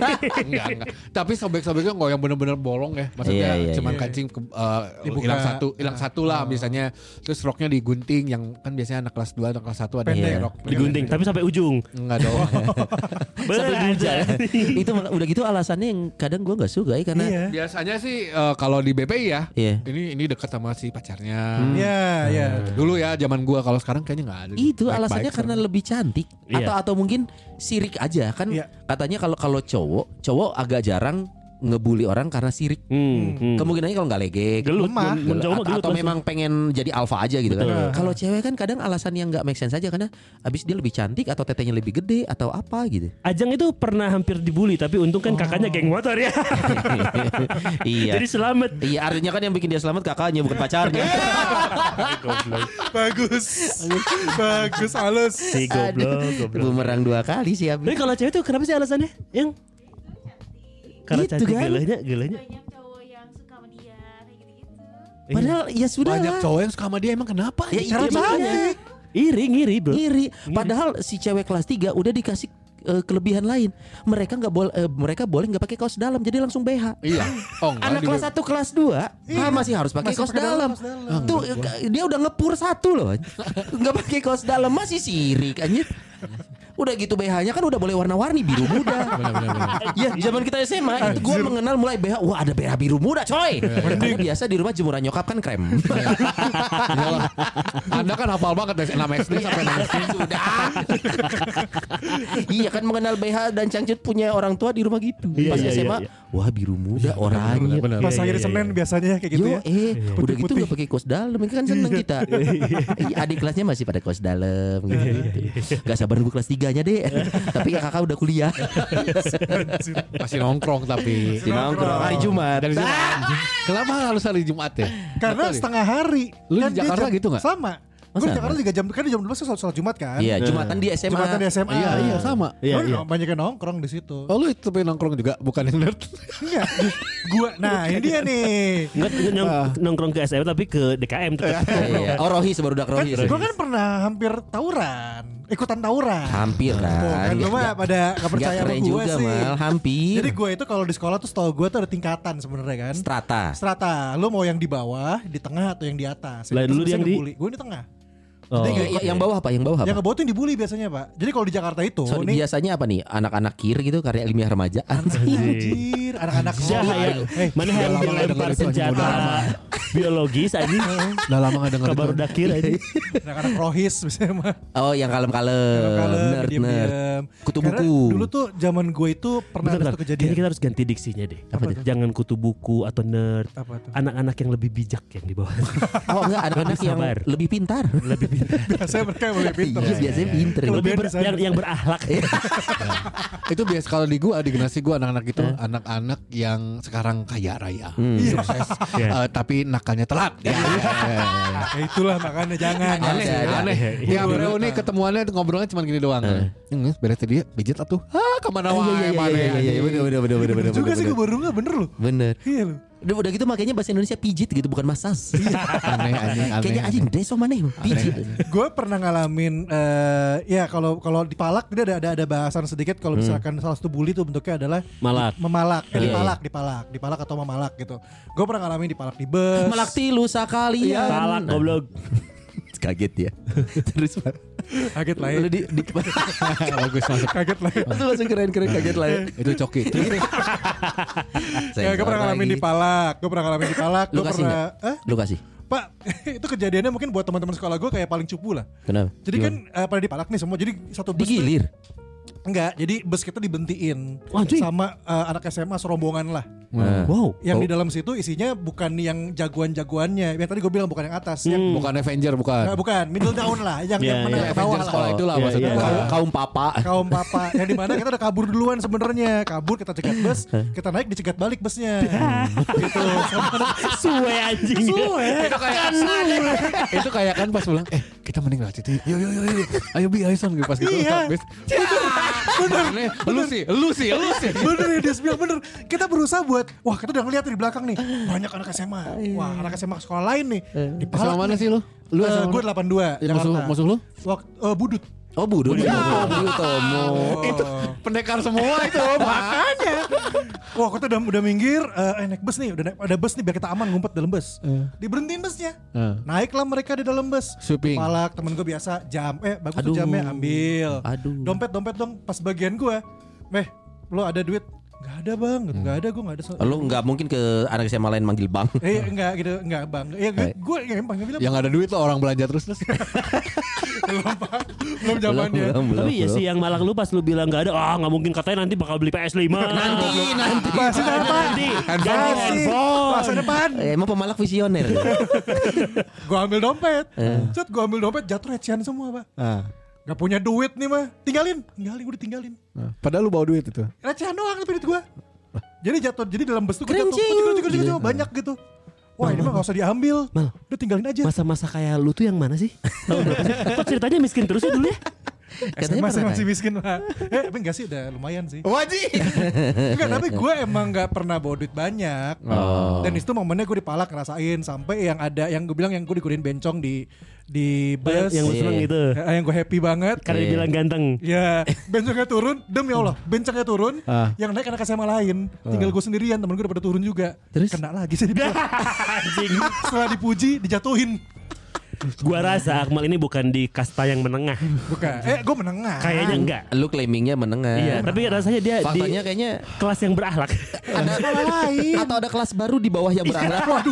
(laughs) enggak, enggak. Tapi sobek-sobeknya nggak yang bener-bener bolong ya. Maksudnya Iya, iya, cuman iya. kancing ke, uh, Dibuka. hilang satu, hilang Ah. satu lah misalnya. Terus roknya digunting yang kan biasanya anak kelas 2 anak kelas 1 ada yang rok. Digunting tapi sampai ujung. Enggak dong. (laughs) Sampai buja. (laughs) Itu udah gitu alasannya yang kadang gua nggak suka ya karena Iya. Biasanya sih uh, kalau di BPI ya, Iya. ini ini dekat sama si pacarnya. Iya, iya. Dulu ya zaman gua kalau sekarang kayaknya nggak ada. itu alasannya karena sama. lebih cantik Iya. atau atau mungkin sirik aja kan Iya. katanya kalau kalau cowok cowok agak jarang ngebully orang karena sirik Hmm, hmm. kemungkinannya kalau nggak legek Gelut, lemah. gelut, gelut atau langsung. memang pengen jadi alfa aja gitu Betul. kan kalau cewek kan kadang alasan yang nggak make sense aja karena abis dia lebih cantik atau tetenya lebih gede atau apa gitu Ajang itu pernah hampir dibully tapi untung kan kakaknya geng motor ya. (laughs) iya Jadi selamat. iya artinya kan yang bikin dia selamat kakaknya bukan pacarnya Bagus. Bagus, halus. Si goblok, goblok. bumerang dua kali sih Tapi abis kalau cewek tuh kenapa sih alasannya? Yang karena Gitu cantik kan? gelanya, gelanya. banyak cowok yang suka sama dia kayak gitu-gitu padahal ya sudah banyak lah. cowok yang suka sama dia emang kenapa? ya itu makanya. cantik. Iri, ngiri, bro. Iri. Padahal si cewek kelas 3 udah dikasih eh, kelebihan lain. Mereka nggak boleh mereka boleh nggak pakai kaos dalam jadi langsung BH. Iya. Oh, enggak, Anak kelas 1 kelas 2 ah, masih harus pakai Masih kaos pakai dalam. kaos dalam. Tuh eh, dia udah ngepur satu loh. Nggak pakai kaos dalam masih sirik anjir. Udah gitu BH-nya kan udah boleh warna-warni biru muda. (laughs) Ya zaman kita SMA itu gue mengenal mulai BH. Wah ada BH biru muda coy. Karena biasa di rumah jemuran nyokap kan krem. Iyalah. Anda kan hafal banget dari 6 SD sampai 6 SD. Sudah. iya kan mengenal BH dan cangcut punya orang tua di rumah gitu. Iya, Pas iya, SMA, iya, iya. wah biru muda oranye. Pas Iya, iya, Senin iya. biasanya kayak gitu Yo, ya. eh, udah gitu nggak pakai kaos dalam, kan seneng kita. Iya, Adik kelasnya masih pada kaos dalam gitu. Gak sabar nunggu kelas 3-nya deh. (laughs) Tapi ya kakak udah kuliah. Masih nongkrong tapi. Di nongkrong hari Jumat. Dari Jumat. Kenapa harus hari Jumat ya? Karena setengah hari. Lu di dia Jakarta jam- gitu nggak? Sama. Gue di. Jakarta juga jam kan di jam 12 kan sholat, sholat Jumat kan. Iya, Jumatan di SMA. Jumatan di SMA. Iya, iya sama. Iya, Gua iya. banyak yang nongkrong di situ. Oh lu itu pengen nongkrong juga bukan yang nerd. Iya. Gua nah ini dia nih. Enggak nyong- nongkrong ke SMA tapi ke DKM tetap. Iya. Oh Rohis baru udah Kan Rohis. gue kan pernah hampir tawuran, ikutan tawuran. Hampir Oh, kan kan. lu mah pada gak Gak percaya sama gue juga sih. mal, hampir. Jadi gue itu kalau di sekolah tuh setahu gue tuh ada tingkatan sebenarnya kan. Strata. Strata, lu mau yang di bawah, di tengah atau yang di atas? Lah, dulu yang di- Gue di tengah. Oh. Jadi Ya, yang bawah apa? Yang bawah apa? Yang ke bawah tuh yang dibully biasanya pak. Jadi kalau di Jakarta itu, So, nih biasanya apa nih? Anak-anak kir gitu karya ilmiah remaja. anjir, (laughs) anak-anak Sia ya. Eh, Mana yang lama nggak dilempar senjata biologis aja. Udah lama gak denger Kabar dakir aja. anak-anak rohis biasanya mah. Oh, yang kalem-kalem, Kalem, nerd, nerd. Kutu buku. Dulu tuh zaman gue itu pernah ada Kayaknya kejadian. kita harus ganti diksinya deh. Apa tuh? Jangan kutu buku atau nerd. Anak-anak yang lebih bijak yang di bawah. (laughs) Oh enggak, anak-anak yang sabar. lebih pintar. lebih pintar. (laughs) Biasanya mereka yang lebih pintar. Iya, biasanya. Kalau lebih yang yang berakhlak. (laughs) Itu biasa kalau di gua di generasi gua anak-anak itu anak-anak yang sekarang kaya raya. Hmm. Sukses. Iya. Eh, tapi nakalnya telat. Ya, ya, ya, ya, ya. (laughs) Ya itulah makanya jangan. Aneh, Aneh, ada. aneh. Iya, Ya, reuni ketemuannya tuh ngobrolnya cuma gini doang. Hmm, beres tadi pijit lah tuh. Ah, ke mana Iya, wae iya, iya, mana iya, iya, iya, bener, bener, bener, bener, bener, juga sih gue baru nggak bener loh. Bener. Iya loh. Udah, udah gitu makanya bahasa Indonesia pijit gitu bukan masas. Aneh, aneh, aneh. Kayaknya anjing deso mana pijit. gue pernah ngalamin eh ya kalau kalau dipalak dia ada ada ada bahasan sedikit kalau misalkan salah satu bully tuh bentuknya adalah Malak. memalak eh, Iya, dipalak dipalak dipalak atau memalak gitu gue pernah ngalamin dipalak di bus Malak tilu sakalian. Salak goblok. Kaget ya. (laughs) Terus kaget lah ya lu di, di (laughs) Bagus masuk. kaget lah ya. Itu langsung keren-keren kaget lah. ya. Itu coki. (laughs) Terus Ya, gue pernah ngalamin dipalak gue pernah ngalamin dipalak Lu gue kasih pernah eh Lu kasih. pak itu kejadiannya mungkin buat teman-teman sekolah gue kayak paling cupu lah Kenapa? jadi kan eh, pada dipalak nih semua jadi satu bus tuh- digilir. Enggak jadi bus kita dibentiin. Wah, sama eh, anak SMA serombongan lah. Wow. Yang Oh. di dalam situ isinya bukan yang jagoan-jagoannya. Yang tadi gue bilang bukan yang atas, yang Bukan Avenger bukan. Nah, bukan. Middle down lah, yang Ya, yang mana? ya, ke bawah Avenger lah. sekolah itulah Iya, maksudnya. iya. Kaum, kaum papa. Kaum papa. Yang di mana kita udah kabur duluan sebenarnya. Kabur kita cegat bus. Kita naik dicegat balik busnya. (laughs) Gitu. Suwe anjing. itu kayak itu kayak kan pas pulang eh kita mending lewat situ yuk. Yuk yuk yuk ayo bi ayo son. Pas gitu Iya. Habis bener lu sih lu sih lu sih. Bener ya dia bilang bener. Kita berusaha buat wah kita udah ngeliat di belakang nih banyak anak SMA wah anak SMA sekolah lain nih di sama mana sih lu? Lu uh, gue 82 Ya, musuh musuh lu? Waktu, eh, budut Oh budut. Ya, budut Tomo. itu pendekar semua itu (laughs) makanya wah kita udah udah minggir eh, eh, naik bus nih udah naik, ada bus nih biar kita aman ngumpet dalam bus diberhentiin busnya Eh. naiklah mereka di dalam bus Sweeping. palak temen gue biasa jam eh bagus Aduh. tuh jamnya ambil Aduh. dompet dompet dong pas bagian gue meh lo ada duit nggak ada bang gitu. nggak ada gue nggak ada so- Lu nggak mungkin ke anak SMA lain manggil bang. (laughs) eh enggak gitu enggak bang ya gue gue ya emang bilang yang ada duit lo orang belanja terus terus (laughs) belum Pak. belum zamannya Belum, belum, Tapi ya sih yang malang lu pas lu bilang nggak ada, ah nggak mungkin katanya nanti bakal beli PS5. Nanti, nanti. Masih apa? Nanti Handphone. handphone. Masa depan Eh, Emang pemalak visioner. (laughs) Gue ambil dompet Set gue ambil dompet jatuh recehan semua pak Gak punya duit nih mah. Tinggalin. Tinggalin gue ditinggalin. Nah, padahal lu bawa duit itu. Recehan doang tapi duit gue Jadi jatuh Jadi dalam bus tuh gue jatuh. Kucing, kucing, kucing, kucing, Banyak gitu. Wah ini mah gak usah diambil. Mal. Udah tinggalin aja. Masa-masa kayak lu tuh yang mana sih? (laughs) Tahun berapa sih? Kok ceritanya miskin terus ya dulu ya? SMA masih, masih miskin lah Eh tapi enggak sih udah lumayan sih wajib Enggak tapi gue emang gak pernah bawa duit banyak Oh. Dan itu momennya gue dipalak ngerasain Sampai yang ada Yang gue bilang yang gue digodain bencong di Di bus Yang Iya. seneng gitu. Eh, Yang gue happy banget Karena Iya. dibilang ganteng. Ya, bencongnya turun, demi Allah, bencongnya turun, Ah. yang naik anak SMA lain, tinggal gue sendirian, temen gue udah pada turun juga, Terus? kena lagi sih (laughs) Setelah dipuji, dijatuhin, Gua rasa Akmal ini bukan di kasta yang menengah. bukan? Eh, gue menengah. Kayaknya enggak. Lu claimingnya menengah. Iya, tapi rasanya dia Faktanya di kayaknya kelas yang berakhlak. ada atau ada kelas baru di bawah yang berakhlak.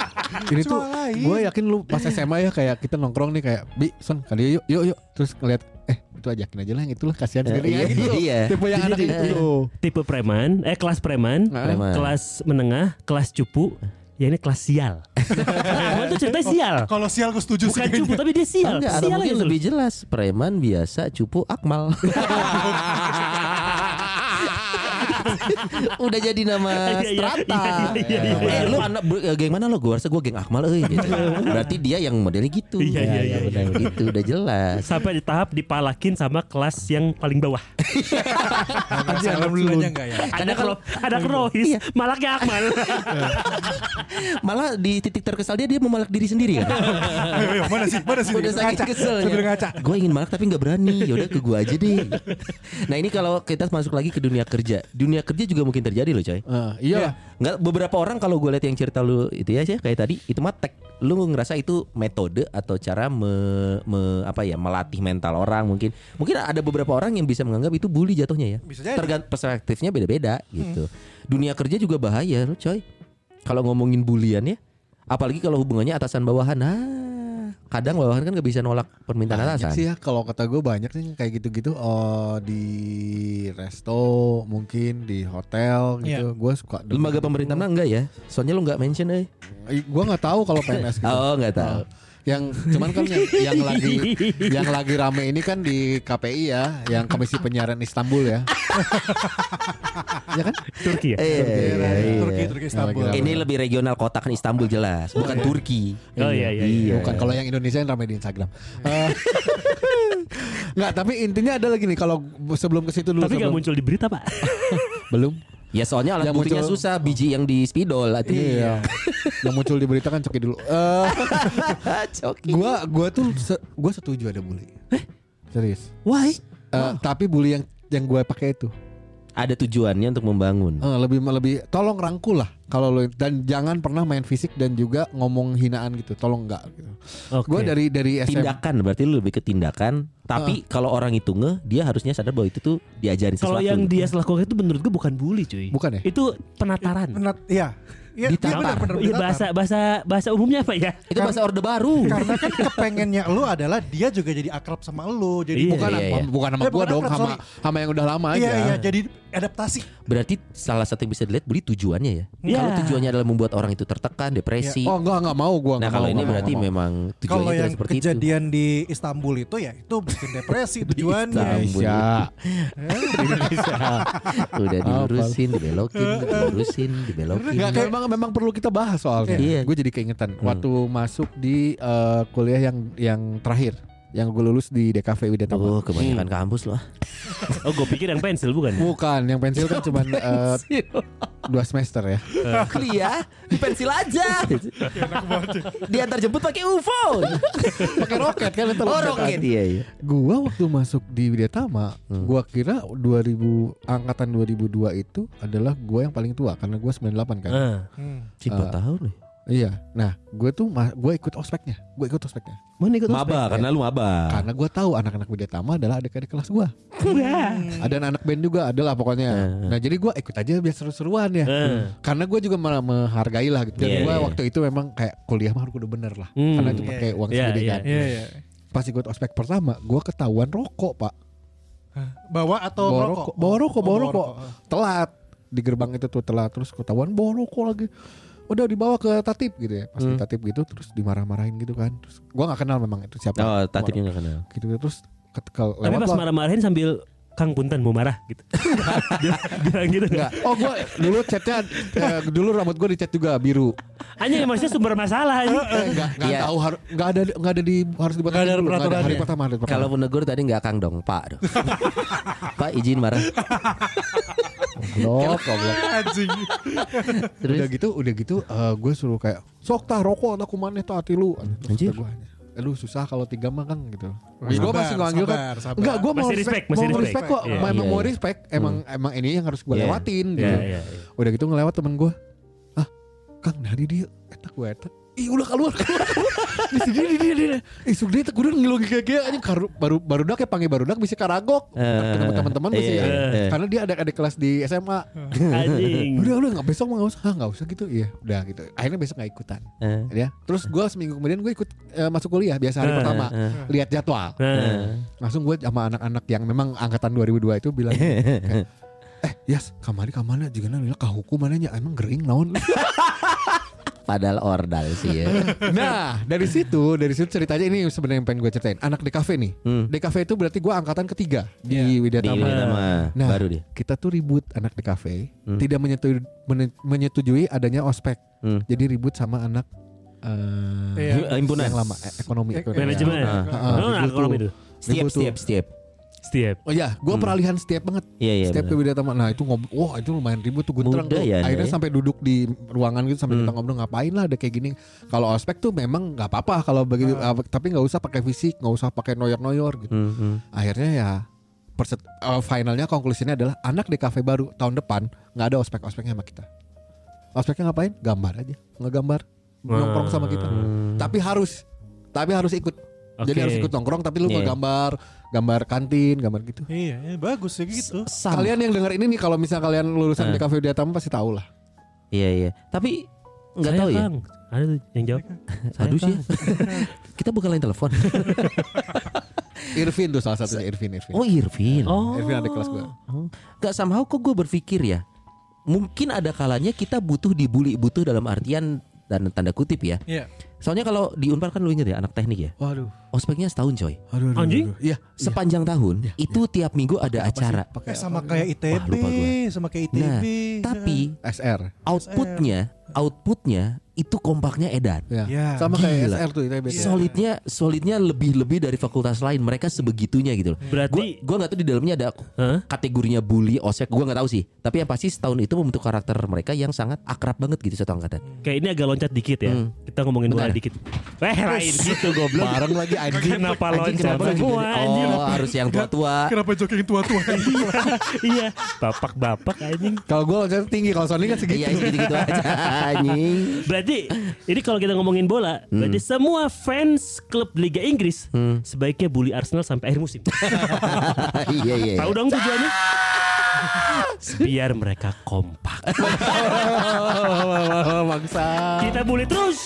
(laughs) ini tuh Soal lain. gue yakin lu pas SMA ya kayak kita nongkrong nih kayak bi son kali yuk yuk yuk terus ngeliat eh itu ajakin aja lah yang itulah kasihan sendiri iya, gitu (laughs) iya. tipe yang anak itu tuh Tipe preman, eh kelas preman. Preman. kelas menengah, kelas cupu, ya ini kelas sial. (laughs) Akmal tuh ceritanya sial. Kalau sial gue setuju Bukan sih. cupu tapi dia sial. Enggak, atau sial mungkin aja lebih jelas preman biasa cupu akmal. (laughs) Udah jadi nama Iya, iya, strata. iya. Eh lu anak eh, geng mana lo? Gue rasa gue geng akmal euy gitu. Berarti dia yang modelnya gitu. Iya, iya, iya, benar gitu udah jelas. Sampai di tahap dipalakin sama kelas yang paling bawah. Alhamdulillahnya enggak ya. Ada kalau ada krohis, malah kayak Akmal. (laughs) Malah di titik terkesal dia dia memalak diri sendiri kan. Mana sih? Mana sih? Udah saking. Sambil ngaca. Gue ingin malak tapi nggak berani. Ya udah ke gue aja deh. Nah ini kalau kita masuk lagi ke dunia kerja, dunia kerja juga mungkin terjadi loh coy. Eh, iya lah. Nggak beberapa orang kalau gue lihat yang cerita lu itu ya sih kayak tadi itu mah tek. Lu ngerasa itu metode atau cara me, me- apa ya melatih mental orang mungkin. Mungkin ada beberapa orang yang bisa menganggap itu bully jatuhnya ya. Bisa jadi. Tergantung perspektifnya beda-beda gitu. Dunia kerja juga bahaya lu coy. Kalau ngomongin bulian ya, apalagi kalau hubungannya atasan bawahan. Nah, kadang bawahan kan nggak bisa nolak permintaan Banyak atasan. sih ya kalau kata gue banyak sih kayak gitu-gitu oh di resto mungkin di hotel gitu gue suka Lembaga pemerintah mah enggak ya? Soalnya lu nggak mention eh. gue nggak tahu kalau PNS gitu Oh, nggak tahu. Yang cuman kan yang, yang lagi yang lagi rame ini kan di KPI ya yang Komisi Penyiaran Istanbul ya (laughs) ya kan Turki ya. Iya, iya, iya. Turki, Turki Istanbul. Ini lebih regional kota kan Istanbul jelas, bukan Turki. Oh iya iya. iya. bukan kalau yang Indonesia yang ramai di Instagram Eh, (laughs) nggak tapi intinya ada lagi nih kalau sebelum ke situ dulu Tapi nggak muncul di berita pak. belum Ya soalnya alat Yang buktinya muncul- susah, biji yang di spidol itu. Iya. (laughs) yang muncul di berita kan coki dulu. Eh, (laughs) Coki. gua gua tuh se- gua setuju ada bully. Serius. Why? Eh, Tapi bully yang yang gue pakai itu Ada tujuannya untuk membangun. eh, lebih lebih tolong rangkul lah kalau lo dan jangan pernah main fisik dan juga ngomong hinaan gitu. Tolong enggak gitu. Oke. Gue dari dari SM Tindakan berarti lu lebih ke tindakan. Tapi kalau orang itu nge, dia harusnya sadar bahwa itu tuh diajarin sesuatu. Kalau yang dia lakukan itu menurut gue bukan bully cuy. Bukan ya? Itu penataran. Menat, iya. Iya, iya Ditatar. benar benar Iya ditatar. bahasa bahasa bahasa umumnya apa ya? Itu bahasa orde baru. Karena kan kepengennya lu adalah dia juga jadi akrab sama lu. Jadi Iya, bukan Bukan, iya, iya. bukan sama Eh, gua bukan dong, akrab, sama sorry. sama yang udah lama aja. Iya iya jadi adaptasi. Berarti salah satu yang bisa dilihat beli tujuannya ya. Iya. Kalau tujuannya adalah membuat orang itu tertekan, depresi. Oh enggak enggak mau gua nah kalau mau, ini enggak berarti mau, enggak mau. memang Kalau tujuannya yang tidak seperti itu. kejadian di Istanbul itu ya itu bikin depresi tujuannya. Istanbul. Indonesia. (laughs) Udah dilurusin, dibelokin, dilurusin, dibelokin. Enggak, kayak memang memang perlu kita bahas soalnya. Iya. Gue jadi keingetan waktu masuk di eh, kuliah yang yang terakhir, yang gue lulus di DKV Widya Oh, kebanyakan kampus loh. (laughs) Oh, gue pikir yang pensil bukan? Bukan, yang pensil kan cuma (laughs) eh, dua semester ya. Kuliah (laughs) di pensil aja. Diantar jemput pakai UFO. Pakai roket kan itu. Oh, roket iya iya. Gua waktu masuk di Widyatama, gua kira 2000 angkatan 2002 itu adalah gua yang paling tua karena gua 98 kan. Ah. Hmm. Cipa Eh, tahu nih. Iya. Nah, gue tuh ma- gua ikut ospeknya. Gua ikut ospeknya. Mana ikut Maba karena lu maba. Karena gua tahu anak-anak Widyatama adalah adik-adik kelas gua. Ada anak band juga adalah pokoknya. Eh. Nah, jadi gua ikut aja biar seru-seruan ya. Eh. Karena gue juga malah menghargai lah gitu. Dan Iya, gue iya. waktu itu memang kayak kuliah mah udah bener lah. Hmm. Karena itu pakai uang Iya, sendiri iya. kan. Iya iya. Pas ikut ospek pertama, gue ketahuan rokok pak. Bawa atau bawa rokok? rokok, bawa rokok, Oh, bawa rokok. Telat di gerbang itu tuh telat terus ketahuan bawa rokok lagi. Udah dibawa ke tatip gitu ya. Pas di tatip gitu terus dimarah-marahin gitu kan. Terus gua nggak kenal memang itu siapa. Oh, tatipnya nggak kenal. Gitu terus ketekel Tapi lewat pas marah-marahin sambil Kang Punten mau marah gitu. (laughs) bilang, bilang gitu Enggak. Oh gua dulu chatnya eh, dulu rambut gua dicat juga biru. Hanya maksudnya sumber masalah ini. Eh, enggak enggak Iya. tahu harus enggak ada enggak ada di harus dibuat ada peraturannya. hari pertama hari pertama. Kalau menegur tadi nggak Kang dong, Pak. dong. (laughs) Pak izin marah. (laughs) goblok, (laughs) goblok. Anjing. Terus Udah gitu, udah gitu gue suruh kayak sok tah rokok aku maneh tuh hati lu. Anjir. Aduh susah kalau tiga mah kan gitu. Gue masih nganggil kan. sabar. Enggak, gue mau respect, mau respect. respect kok. Iya. Emang Iya, mau iya. respect. Emang emang ini yang harus gue Iya. lewatin gitu. Iya, iya, iya. Udah gitu ngelewat temen gue. Ah, Kang dari dia, etak gue etak. Ih udah keluar. Di sini di dia dia. Ih sug dia udah ngilu kayak kayak anjing karu baru baru dak ya panggil baru dak bisa karagok. Eh, Ketemu teman-teman bisa iya, ya. iya. Karena dia ada adik kelas di SMA. (laughs) Anjing. Udah udah nggak besok mah nggak usah, Ah, nggak usah gitu. Iya, udah gitu. Akhirnya besok nggak ikutan. Eh, Ya. Terus gue seminggu kemudian gue ikut eh, masuk kuliah biasa hari Eh, pertama. eh. Lihat jadwal. Langsung gue sama anak-anak yang memang angkatan 2002 itu bilang kayak, (laughs) Eh, Yas, kamari kamana juga nanya kahuku mananya emang gering naon. (laughs) Padahal ordal sih ya. (laughs) nah, dari situ, dari situ ceritanya ini sebenarnya yang pengen gue ceritain. Anak DKV nih. Hmm. DKV itu berarti gue angkatan ketiga di Iya. Di Widyatama. Nah, baru dia. kita tuh ribut anak DKV, Hmm. tidak menyetujui, men- menyetujui adanya ospek. Hmm. Jadi ribut sama anak eh Iya. Himpunan. yang lama eh, ekonomi. Eh, ekonomi. manajemen. Ah. Ah, ekonomi itu. Setiap setiap setiap. Setiap. Oh iya, gue peralihan setiap banget. Iya iya. setiap ke benar. Widyatama. Nah itu ngob, wah itu lumayan ribut tuh guntrang Muda tuh. ya, Akhirnya ya? sampai duduk di ruangan gitu sampai Hmm. kita ngobrol ngapain lah ada kayak gini. Kalau ospek tuh memang nggak apa-apa kalau begitu, uh, tapi nggak usah pakai fisik, nggak usah pakai noyor-noyor gitu. Hmm, hmm. Akhirnya ya perset, uh, finalnya konklusinya adalah anak di kafe baru tahun depan nggak ada ospek-ospeknya sama kita. Ospeknya ngapain? Gambar aja, ngegambar, nongkrong sama kita. Hmm. Tapi harus, tapi harus ikut. Jadi Oke. harus ikut nongkrong, tapi lu Iya. ngegambar, gambar kantin, gambar gitu. Iya, iya, bagus ya gitu. Sama. Kalian yang dengar ini nih kalau misalnya kalian lulusan Eh. di kafe Widyatama pasti tahu lah. Iya iya. Tapi nggak tahu ya. Ada tuh yang jawab. Aduh sih. (laughs) Kita bukan lain telepon. (laughs) Irvin tuh salah satunya Irvin Irvin. Oh Irvin. Oh. Irvin ada kelas gue. Oh. Gak somehow kok gue berpikir ya Mungkin ada kalanya kita butuh dibully Butuh dalam artian dan tanda kutip ya Iya. Soalnya kalau di Unpar kan lu inget ya anak teknik ya Waduh. Ospeknya setahun coy Aduh. aduh, Anjing? Iya. Sepanjang tahun Itu tiap minggu ada acara Pakai Eh, sama kayak ITB, Wah, lupa gua. sama kayak ITB. Nah tapi SR. outputnya Outputnya itu kompaknya edan Ya. Ya. Sama kayak Gila. SR tuh ITB. Iya. Solidnya Solidnya lebih-lebih dari fakultas lain Mereka sebegitunya gitu loh Berarti Gue gak tahu di dalamnya ada Hah? kategorinya bully, osek, gue nggak tahu sih. Tapi yang pasti setahun itu membentuk karakter mereka yang sangat akrab banget gitu satu angkatan. kayak ini agak loncat dikit ya. Hmm. Kita ngomongin bola Bentar. dikit. Eh lain gitu goblok. Bareng lagi anjing. Kenapa Anjing, loncat kenapa semua anjing? Oh harus yang tua-tua. Kenapa jogging tua-tua? (laughs) iya, bapak-bapak anjing. Kalau gue loncat tinggi, kalau Sony kan segitu. Iya gitu-gitu aja. Anjing. (laughs) Berarti ini kalau kita ngomongin bola, berarti semua fans klub Liga Inggris sebaiknya bully Arsenal sampai akhir musim. (laughs) Iya iya. Tahu dong tujuannya? (laughs) Biar mereka kompak. Bangsa. Kita bully terus.